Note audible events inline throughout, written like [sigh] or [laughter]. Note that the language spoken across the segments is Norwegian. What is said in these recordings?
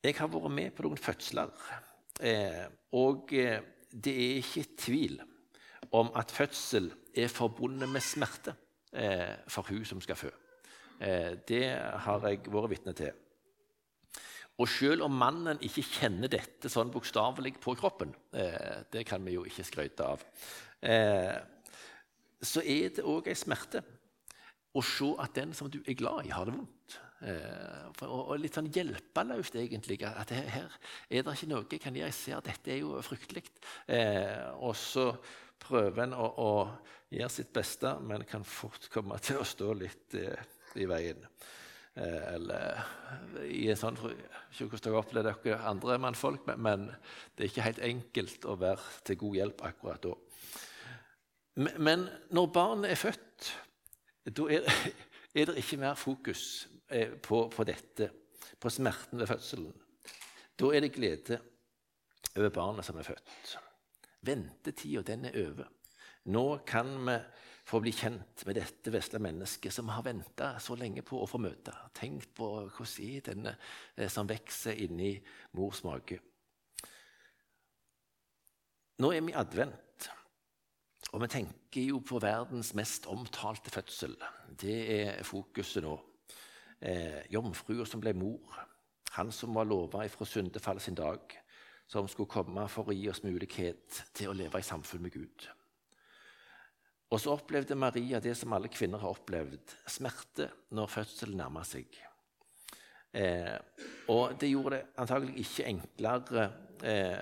Jeg har vært med på noen fødsler, eh, og eh, det er ikke tvil om at fødsel er forbundet med smerte eh, for hun som skal fø. Det har jeg vært vitne til. Og selv om mannen ikke kjenner dette sånn bokstavelig på kroppen, det kan vi jo ikke skryte av, så er det òg ei smerte å se at den som du er glad i, har det vondt. Eh, og, litt sånn hjelpeløst, egentlig. At her, er det ikke noe jeg kan gjøre. Jeg ser at dette er jo fryktelig. Eh, og så prøver en å, å, gjøre sitt beste, men kan fort komme til å stå litt eh, i veien. Eller i en sånn Ikke hvordan dere opplever dere andre mannfolk, men, det er ikke helt enkelt å være til god hjelp akkurat da. Men, når barnet er født, da er, [laughs] er, det ikke mer fokus på, på dette, på smerten ved fødselen. Da er det glede over barnet som er født. Ventetida, den er over. Nå kan vi få bli kjent med dette vesle mennesket som har venta så lenge på å få møte. Tenk på hvordan er denne eh, som vokser inni mors mage. Nå er vi advent, og vi tenker jo på verdens mest omtalte fødsel. Det er fokuset nå. Eh, Jomfrua som ble mor, han som var lova ifra syndefallet sin dag som skulle komme for å gi oss mulighet til å leve i samfunn med Gud. Og så opplevde Maria det som alle kvinner har opplevd, smerte når fødselen nærma seg. Eh, og det gjorde det antagelig ikke enklere eh,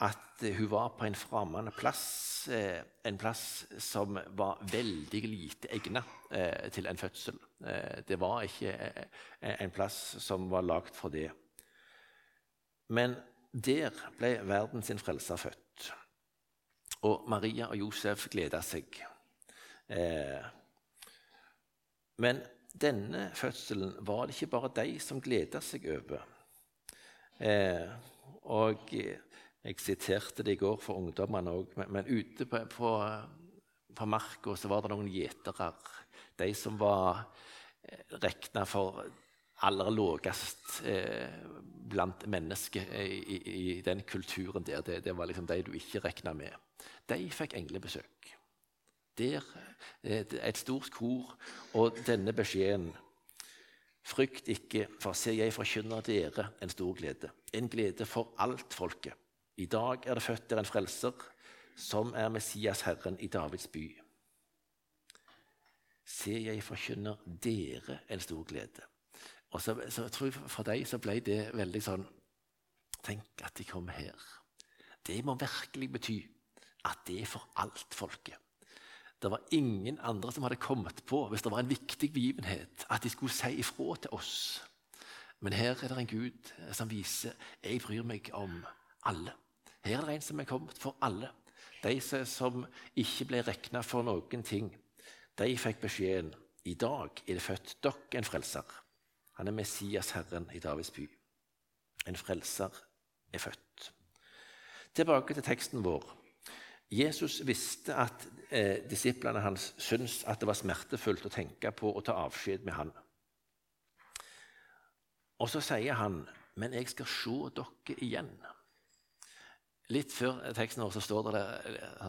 at hun var på en fremmed plass, eh, en plass som var veldig lite egnet eh, til en fødsel. Eh, det var ikke en plass som var lagd for det. Men der ble verden sin frelser født. Og Maria og Josef gleda seg. Men denne fødselen var det ikke bare de som gleda seg over. Og jeg siterte det i går for ungdommene òg, men, men, ute på, på, på marka var det noen gjetere. De som var eh, regna for aller lavest eh, blant mennesker i, i, i, den kulturen der. Det, det var liksom de du ikke regna med. De fikk englebesøk. Der er et stort kor og denne beskjeden Frykt ikke, for se, jeg forkynner dere en stor glede. En glede for alt folket. I dag er det født der en frelser, som er Messias Herren i Davids by. Se, jeg forkynner dere en stor glede. Og så, så jeg tror For deg så ble det veldig sånn Tenk at de kom her. Det må virkelig bety at det er for alt folket. Det var ingen andre som hadde kommet på hvis det var en viktig begivenhet, at de skulle si ifra til oss. Men her er det en Gud som viser jeg bryr meg om alle. Her er det en som er kommet for alle. De som ikke ble regna for noen ting, de fikk beskjeden i dag er det født dere en frelser. Han er Messias, Herren i Davids by. En frelser er født. Tilbake til teksten vår. Jesus visste at eh, disiplene hans syntes at det var smertefullt å tenke på å ta avskjed med han. Og så sier han, 'Men jeg skal se dere igjen'. Litt før teksten vår så står det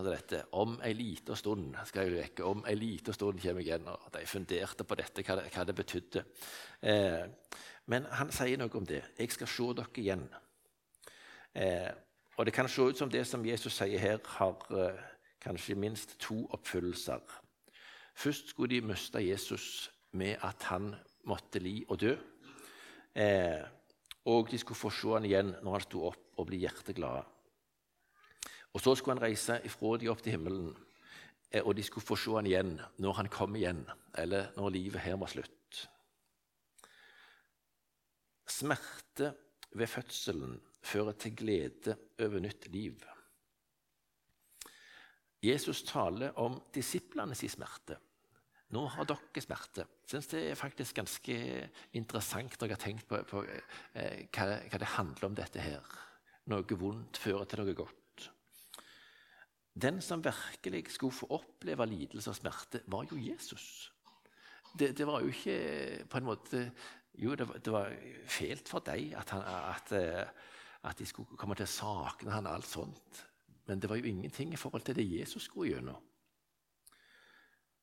dette Om ei lita stund skal jeg vekke. Om ei lita stund kommer jeg igjen. Og de funderte på dette, hva det, hva det betydde. Eh, men han sier noe om det. Jeg skal se dere igjen. Eh, og det kan se ut som det som Jesus sier her, har eh, kanskje minst to oppfyllelser. Først skulle de miste Jesus med at han måtte li og dø. Eh, og de skulle få se han igjen når han sto opp og bli hjerteglade. Og Så skulle han reise ifra de opp til himmelen, eh, og de skulle få se han igjen når han kom igjen, eller når livet her var slutt. Smerte ved fødselen fører til glede over nytt liv. Jesus taler om disiplenes smerte. Nå har dere smerte. Jeg synes det er faktisk ganske interessant når jeg har tenkt på, på eh, hva, hva, det handler om dette her. Noe vondt fører til noe godt. Den som virkelig skulle få oppleve lidelse og smerte, var jo Jesus. Det, det, var jo ikke på en måte Jo, det, det var fælt for dem at, at, eh, at, de skulle komme til å sakne han og alt sånt. Men det var jo ingenting i forhold til det Jesus skulle gjennom.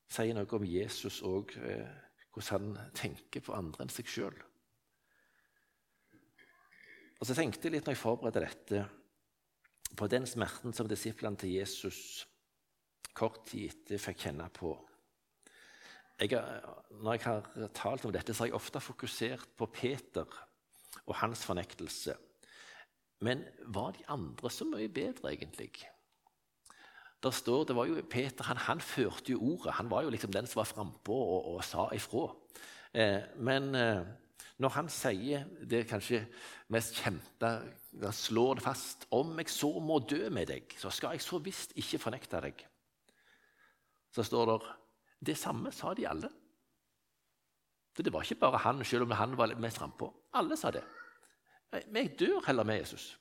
Sier noe om Jesus og eh, hvordan han tenker på andre enn seg sjøl. Og så tenkte jeg litt når jeg forberedte dette, på den smerten som disiplene til Jesus kort tid etter fikk kjenne på. Jeg, når jeg har talt om dette, så har jeg ofte fokusert på Peter og hans fornektelse. Men var de andre så mye bedre, egentlig? Der står, det var jo Peter han, han førte jo ordet. Han var jo liksom den som var frampå og, og, sa ifra. Eh, men eh, når han sier det kanskje mest kjente, han slår det fast Om jeg så må dø med deg, så skal jeg så visst ikke fornekte deg. Så står det Det samme sa de alle. Så det var ikke bare han, selv om han var mest frampå. Alle sa det. Vi dør heller med Jesus.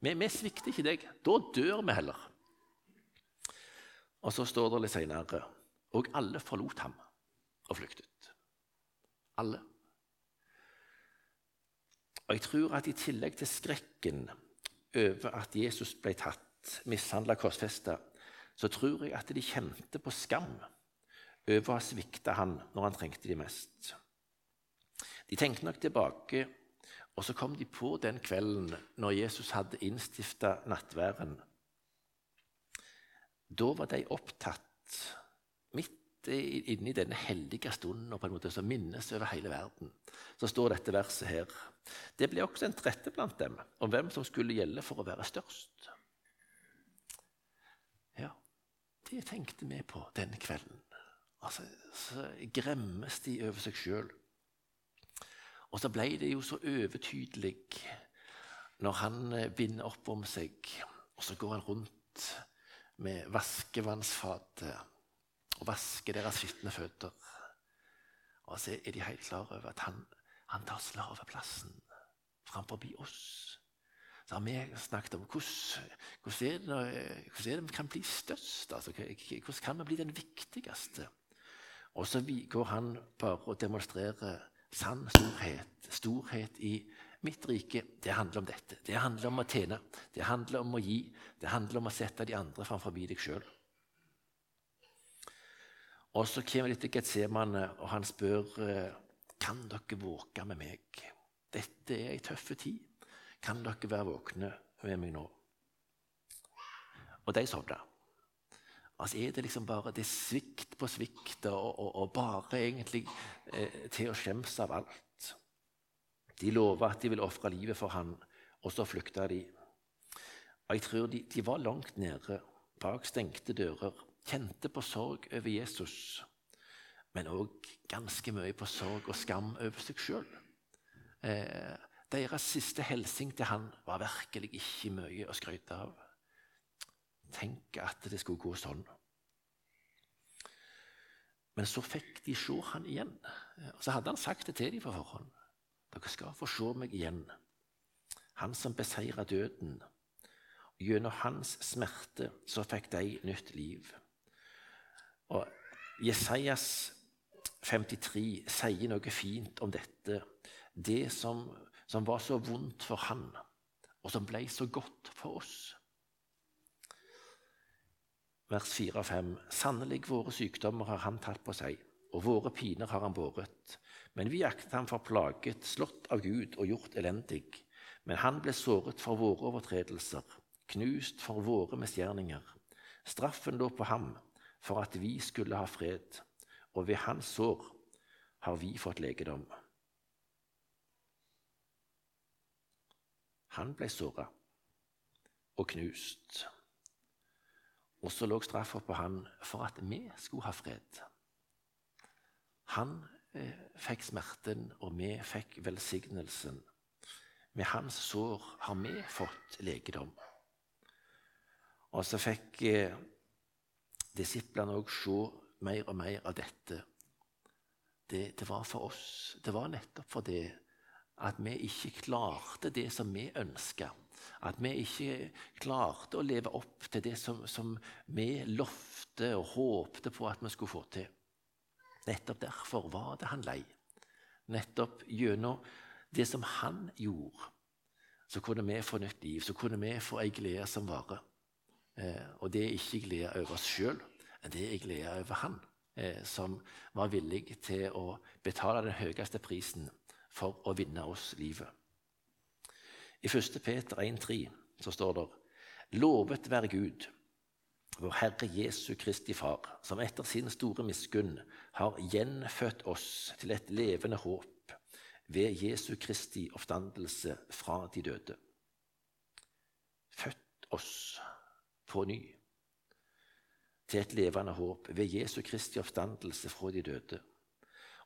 Vi, vi svikter ikke deg. Da dør vi heller. Og så står det litt seinere Og alle forlot ham og flyktet. Alle. Og jeg tror at i tillegg til skrekken over at Jesus ble tatt, mishandla, korsfesta, så tror jeg at de kjente på skam over å ha svikta han når han trengte de mest. De tenkte nok tilbake, og så kom de på den kvelden når Jesus hadde innstifta nattværen. Da var de opptatt midt inne i denne hellige stunden og på en måte som minnes over hele verden. Så står dette verset her. Det ble også en trette blant dem om hvem som skulle gjelde for å være størst. Ja, det tenkte vi på denne kvelden. Altså, Så gremmes de over seg sjøl. Og så ble det jo så overtydelig når han eh, binder opp om seg, og så går han rundt med vaskevannsfatet og vasker deres skitne føtter. Og så er de helt klar over at han, han tar slaveplassen framfor oss. Så har vi snakket om hvordan, hvordan, er det, vi kan bli størst. Altså, hvordan kan vi bli den viktigste? Og så går han bare og demonstrerer sann storhet. Storhet i mitt rike. Det handler om dette. Det handler om å tjene. Det handler om å gi. Det handler om å sette de andre framfor deg sjøl. Og så kommer de til Getsemane, og han spør eh, kan dere våke med meg. Dette er ei tøff tid. Kan dere være våkne med meg nå? Og de sovna. Altså er det liksom bare det svikt på svikt og, og, og bare egentlig eh, til å skjemmes av alt. De lova at de ville ofre livet for han, og så flykta de. Og jeg tror de, de var langt nede, bak stengte dører kjente på sorg over Jesus, men òg ganske mye på sorg og skam over seg sjøl. Eh, deres siste hilsen til han var virkelig ikke mye å skryte av. Tenk at det skulle gå sånn. Men så fikk de se han igjen. Og så hadde han sagt det til dem på forhånd. Dere skal få se meg igjen. Han som beseira døden. Gjennom hans smerte så fikk de nytt liv. Og Jesajas 53 sier noe fint om dette. Det som, som var så vondt for han, og som ble så godt for oss. Vers 4 og 5. Sannelig, våre sykdommer har han tatt på seg, og våre piner har han båret. Men vi jaktet ham for plaget, slått av Gud og gjort elendig. Men han ble såret for våre overtredelser, knust for våre misgjerninger. Straffen lå på ham for at vi skulle ha fred, og ved hans sår har vi fått legedom. Han ble såra og knust, og så lå straffa på han for at vi skulle ha fred. Han eh, fikk smerten, og vi fikk velsignelsen. Med hans sår har vi fått legedom. Og så fikk eh, disiplene òg se mer og mer av dette. Det, det, var for oss. Det var nettopp for det at vi ikke klarte det som vi ønska. At vi ikke klarte å leve opp til det som, som vi lovte og håpte på at vi skulle få til. Nettopp derfor var det han lei. nettopp gjennom det som han gjorde, så kunne vi få nytt liv. Så kunne vi få ei glede som varer. Eh, og det er ikke glede over oss sjøl, det er glede over han eh, som var villig til å betale den høyeste prisen for å vinne oss livet. I 1. Peter 1,3 så står det Lovet være Gud, vår Herre Jesu Kristi Far, som etter sin store miskunn har gjenfødt oss til et levende håp ved Jesu Kristi oppstandelse fra de døde. Født oss på ny til et levende håp ved Jesu Kristi oppstandelse fra de døde.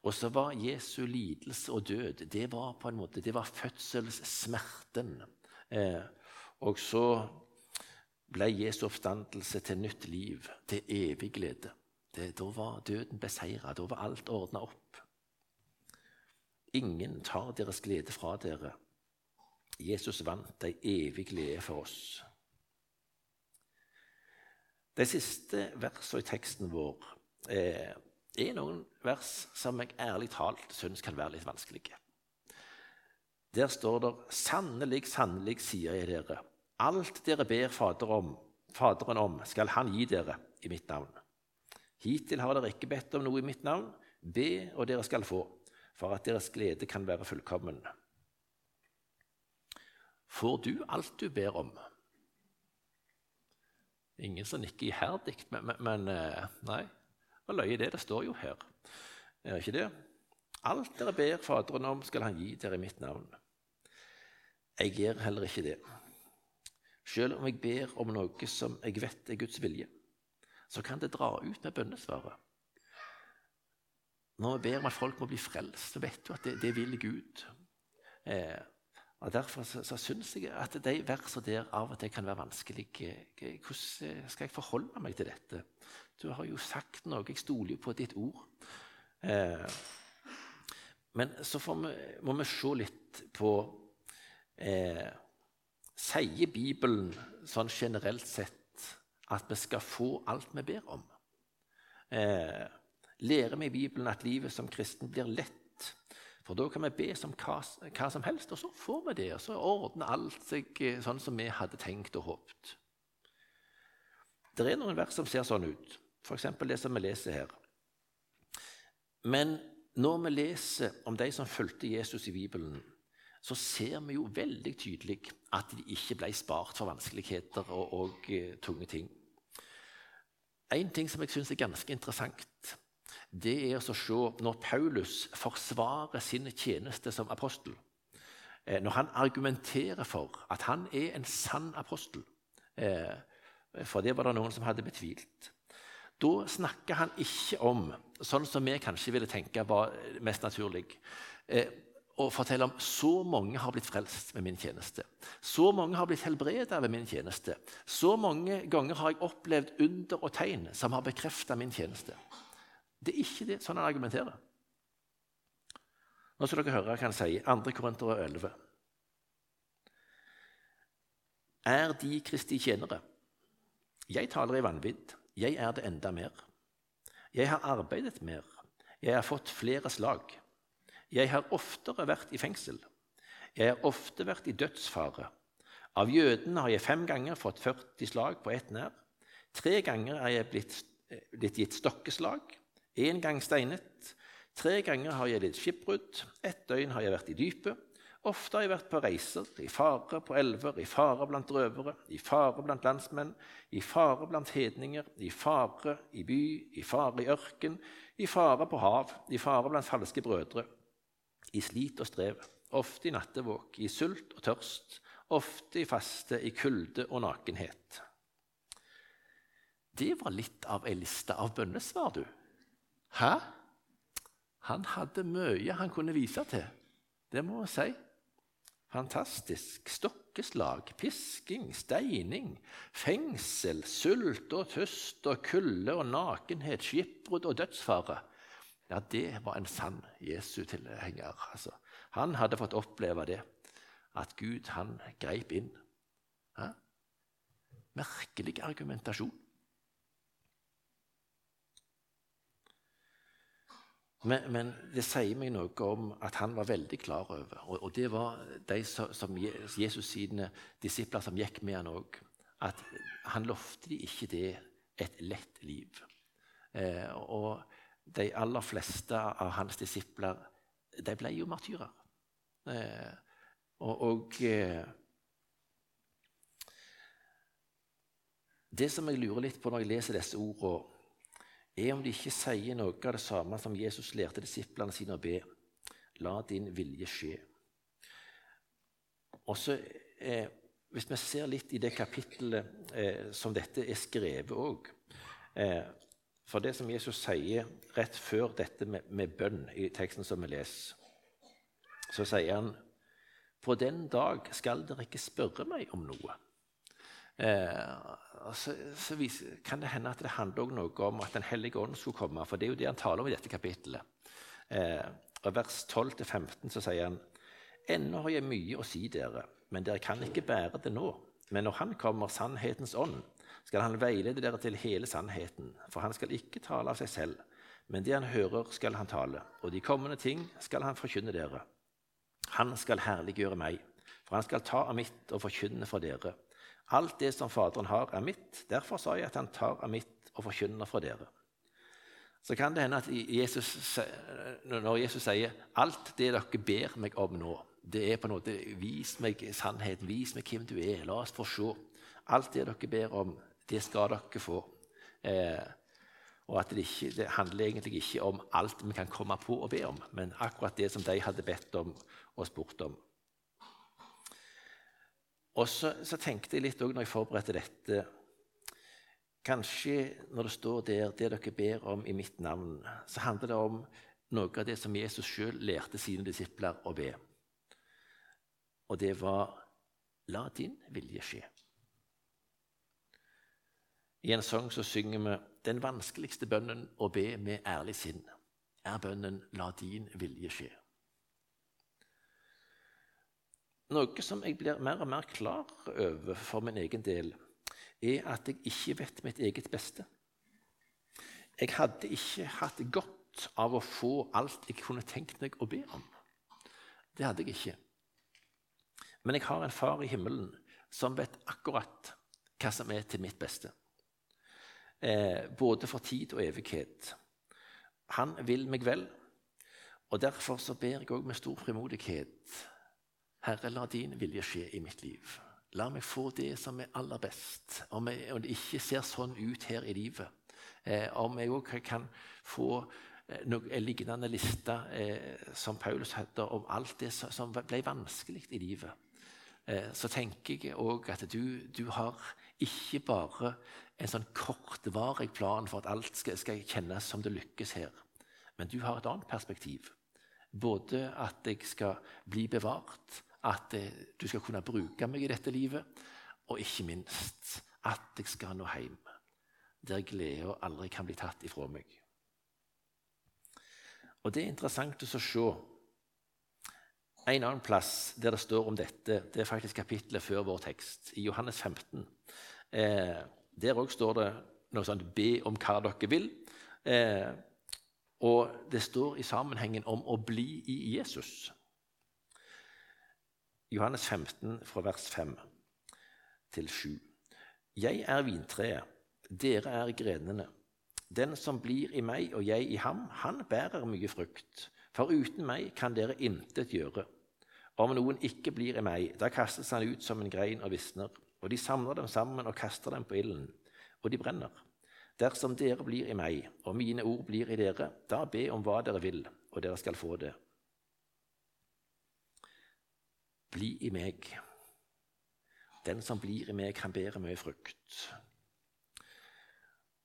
Og så var Jesu lidelse og død det var på en måte, det var fødselssmerten. Eh, og så ble Jesu oppstandelse til nytt liv, til evig glede. Det, da var døden beseira, da var alt ordna opp. Ingen tar deres glede fra dere. Jesus vant ei evig glede for oss. De siste versene i teksten vår eh, er noen vers som jeg ærlig talt syns kan være litt vanskelige. Der står det 'Sannelig, sannelig, sier jeg dere', alt dere ber Fader om, Faderen om, skal Han gi dere i mitt navn. Hittil har dere ikke bedt om noe i mitt navn. Be, og dere skal få, for at deres glede kan være fullkommen. Får du alt du ber om? Ingen som nikker iherdig, men, men, eh, nei. Hva løye det? Det står jo her. Er ikke det? Alt dere ber Faderen om, skal Han gi dere i mitt navn. Jeg gjør heller ikke det. Selv om jeg ber om noe som jeg vet er Guds vilje, så kan det dra ut med bønnesvaret. Når vi ber om at folk må bli frelst, så vet du at det, det vil Gud. Eh, og Derfor så, så syns jeg at de versene der av og til kan være vanskelige. Hvordan skal jeg forholde meg til dette? Du har jo sagt noe, jeg stoler jo på ditt ord. Eh, men så vi, må vi se litt på eh, Sier Bibelen sånn generelt sett at vi skal få alt vi ber om? Eh, lærer vi i Bibelen at livet som kristen blir lett? For da kan vi be som hva, hva, som helst, og så får vi det. Og så ordner alt seg eh, sånn som vi hadde tenkt og håpet. Det er noen vers som ser sånn ut, f.eks. det som vi leser her. Men når vi leser om de som fulgte Jesus i Bibelen, så ser vi jo veldig tydelig at de ikke ble spart for vanskeligheter og, og uh, tunge ting. En ting som jeg syns er ganske interessant, det er å se når Paulus forsvarer sin tjeneste som apostel. Eh, når han argumenterer for at han er en sann apostel. Eh, for det var det noen som hadde betvilt. Da snakker han ikke om sånn som vi kanskje ville tenke var mest naturlig. Eh, å fortelle om så mange har blitt frelst med min tjeneste. Så mange har blitt helbredet ved min tjeneste. Så mange ganger har jeg opplevd under og tegn som har bekreftet min tjeneste. Det er ikke det, sånn han argumenterer. Nå skal dere høre hva han sier. 2. Korinter 11. Er de Kristi tjenere? Jeg taler i vanvidd. Jeg er det enda mer. Jeg har arbeidet mer. Jeg har fått flere slag. Jeg har oftere vært i fengsel. Jeg har ofte vært i dødsfare. Av jødene har jeg fem ganger fått 40 slag på ett nær. Tre ganger er jeg blitt, eh, blitt gitt stokkeslag én gang steinet. Tre ganger har jeg lidd skipbrudd. Ett døgn har jeg vært i dypet. Ofte har jeg vært på reiser, i fare på elver, i fare blant røvere, i fare blant landsmenn, i fare blant hedninger, i fare i by, i fare i ørken, i fare på hav, i fare blant falske brødre, i slit og strev, ofte i nattevåk, i sult og tørst, ofte i faste, i kulde og nakenhet. Det var litt av ei liste av bønnesvar, du. Hæ? Han hadde mye han kunne vise til. Det må jeg si. Fantastisk. Stokkeslag, pisking, steining, fengsel, sult og tøst og kulde og nakenhet, skipbrudd og dødsfare. Ja, det var en sann Jesu tilhenger. Altså, han hadde fått oppleve det, at Gud han greip inn. Hæ? Merkelig argumentasjon. Men, men, det sier meg noe om at han var veldig klar over, og, og det var de som, som Jesus sine disipler som gikk med han òg, at han lovte de ikke det et lett liv. Eh, og de aller fleste av hans disipler de ble jo martyrer. Eh, og, og eh, Det som jeg lurer litt på når jeg leser disse ordene, er om de ikke sier noe av det samme som Jesus lærte disiplene sine å be. La din vilje skje. Og så, eh, Hvis vi ser litt i det kapittelet eh, som dette er skrevet òg eh, For det som Jesus sier rett før dette med, med bønn i teksten som vi leser, så sier han På den dag skal dere ikke spørre meg om noe. Eh, så, så viser, kan det hende at det handler noe om at Den hellige ånd skulle komme. For det er jo det han taler om i dette kapittelet. Eh, og Vers 12-15 så sier han Ennå har jeg mye å si dere, men dere kan ikke bære det nå. Men når Han kommer, sannhetens ånd, skal Han veilede dere til hele sannheten. For Han skal ikke tale av seg selv, men det Han hører, skal Han tale. Og de kommende ting skal Han forkynne dere. Han skal herliggjøre meg, for Han skal ta av mitt og forkynne for dere. Alt det som Faderen har, er mitt. Derfor sa jeg at han tar av mitt og forkynner for dere. Så kan det hende at Jesus, når Jesus sier 'alt det dere ber meg om nå', det er på en måte 'vis meg sannheten, vis meg hvem du er, la oss få se'. Alt det dere ber om, det skal dere få. Eh, og at det, ikke, det, handler egentlig ikke om alt vi kan komme på å be om, men akkurat det som de hadde bedt om og spurt om. Og så, så, tenkte jeg litt òg når jeg forberedte dette Kanskje når det står der 'det dere ber om i mitt navn', så handler det om noe av det som Jesus sjøl lærte sine disipler å be. Og det var 'la din vilje skje'. I en sang så synger vi 'den vanskeligste bønnen å be med ærlig sinn' er bønnen 'la din vilje skje'. Noe som jeg blir mer og mer klar over for min egen del, er at jeg ikke vet mitt eget beste. Jeg hadde ikke hatt godt av å få alt jeg kunne tenkt meg å be om. Det hadde jeg ikke. Men jeg har en far i himmelen som vet akkurat hva som er til mitt beste. Eh, både for tid og evighet. Han vil meg vel, og derfor så ber jeg òg med stor frimodighet Herre, la din vilje skje i mitt liv. La meg få det som er aller best. Om, jeg, om det ikke ser sånn ut her i livet. Eh, om jeg òg kan få eh, noe, en lignende liste eh, som Paulus hadde, om alt det som, ble vanskelig i livet. Eh, så tenker jeg òg at du, du, har ikke bare en sånn kortvarig plan for at alt skal, skal kjennes som det lykkes her. Men du har et annet perspektiv. Både at jeg skal bli bevart, at eh, du skal kunne bruke meg i dette livet, og ikke minst at jeg skal nå hjem, der gleda aldri kan bli tatt ifra meg. Og Det er interessant å se en annen plass der det står om dette. Det er faktisk kapittelet før vår tekst, i Johannes 15. Eh, der òg står det noe sånt 'be om hva dere vil'. Eh, og det står i sammenhengen om å bli i Jesus. Johannes 15, fra vers 5 til 7. Jeg er vintreet, dere er grenene. Den som blir i meg og jeg i ham, han bærer mye frukt. For uten meg kan dere intet gjøre. Om noen ikke blir i meg, da kastes han ut som en grein og visner. Og de samler dem sammen og kaster dem på ilden, og de brenner. Dersom dere blir i meg, og mine ord blir i dere, da be om hva dere vil, og dere skal få det. Bli i meg. Den som blir i meg, kan bære mye frukt.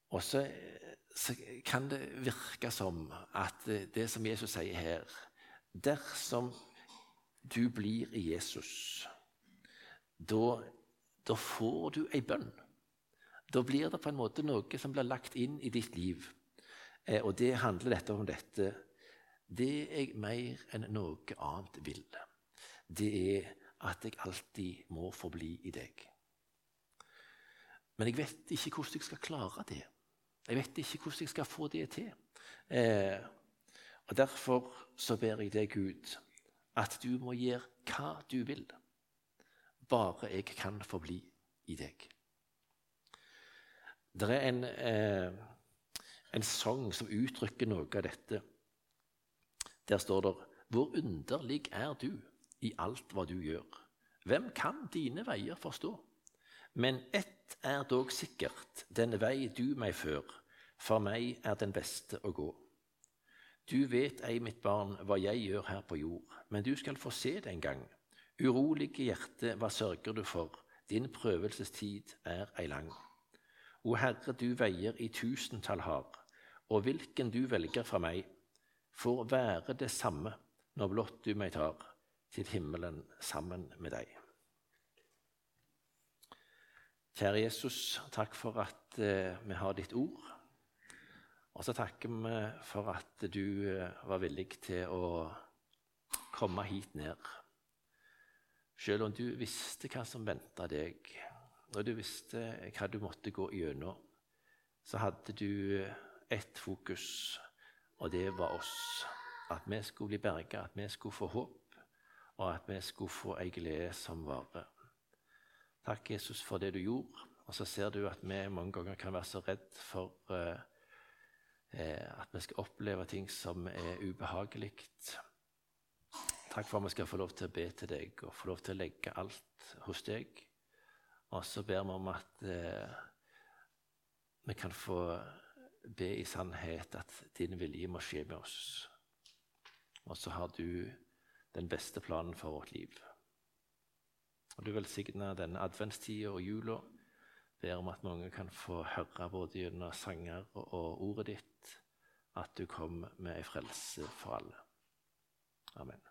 Og så, så, kan det virke som at det som Jesus sier her Dersom du blir i Jesus, da, da får du ei bønn. Da blir det på en måte noe som blir lagt inn i ditt liv. Eh, og det handler dette om dette. Det jeg mer enn noe annet vil det er at jeg alltid må forbli i deg. Men jeg vet ikke hvordan jeg skal klare det. Jeg vet ikke hvordan jeg skal få det til. Eh, Og Derfor så ber jeg deg, Gud, at du må gjøre hva du vil. Bare jeg kan forbli i deg. Det er en, eh, en sang som uttrykker noe av dette. Der står det Hvor underlig er du i alt hva du gjør. Hvem kan dine veier forstå? Men ett er dog sikkert, den vei du meg før, for meg er den beste å gå. Du vet ei, mitt barn, hva jeg gjør her på jord, men du skal få se det en gang. Urolige hjerte, hva sørger du for? Din prøvelsestid er ei lang. O Herre, du veier i tusentall har, og hvilken du velger fra meg, får være det samme når blott du meg tar til himmelen sammen med deg. Kjære Jesus, takk for at eh, vi har ditt ord. Og så takker vi for at du eh, var villig til å komme hit ned. Selv om du visste hva som venta deg, og du visste hva du måtte gå gjennom, så hadde du ett fokus, og det var oss. At vi skulle bli berga, at vi skulle få håp, og at vi skulle få ei glede som varer. Takk, Jesus, for det du gjorde. Og så ser du at vi mange ganger kan være så redd for eh, at vi skal oppleve ting som er ubehagelig. Takk for at vi skal få lov til å be til deg og få lov til å legge alt hos deg. Og så ber vi om at eh, vi kan få be i sannhet at din vilje må skje med oss. Og så har du den beste planen for vårt liv. Og du velsigner denne adventstida og jula. Ber om at mange kan få høre både gjennom sanger og, ordet ditt at du kom med ei frelse for alle. Amen.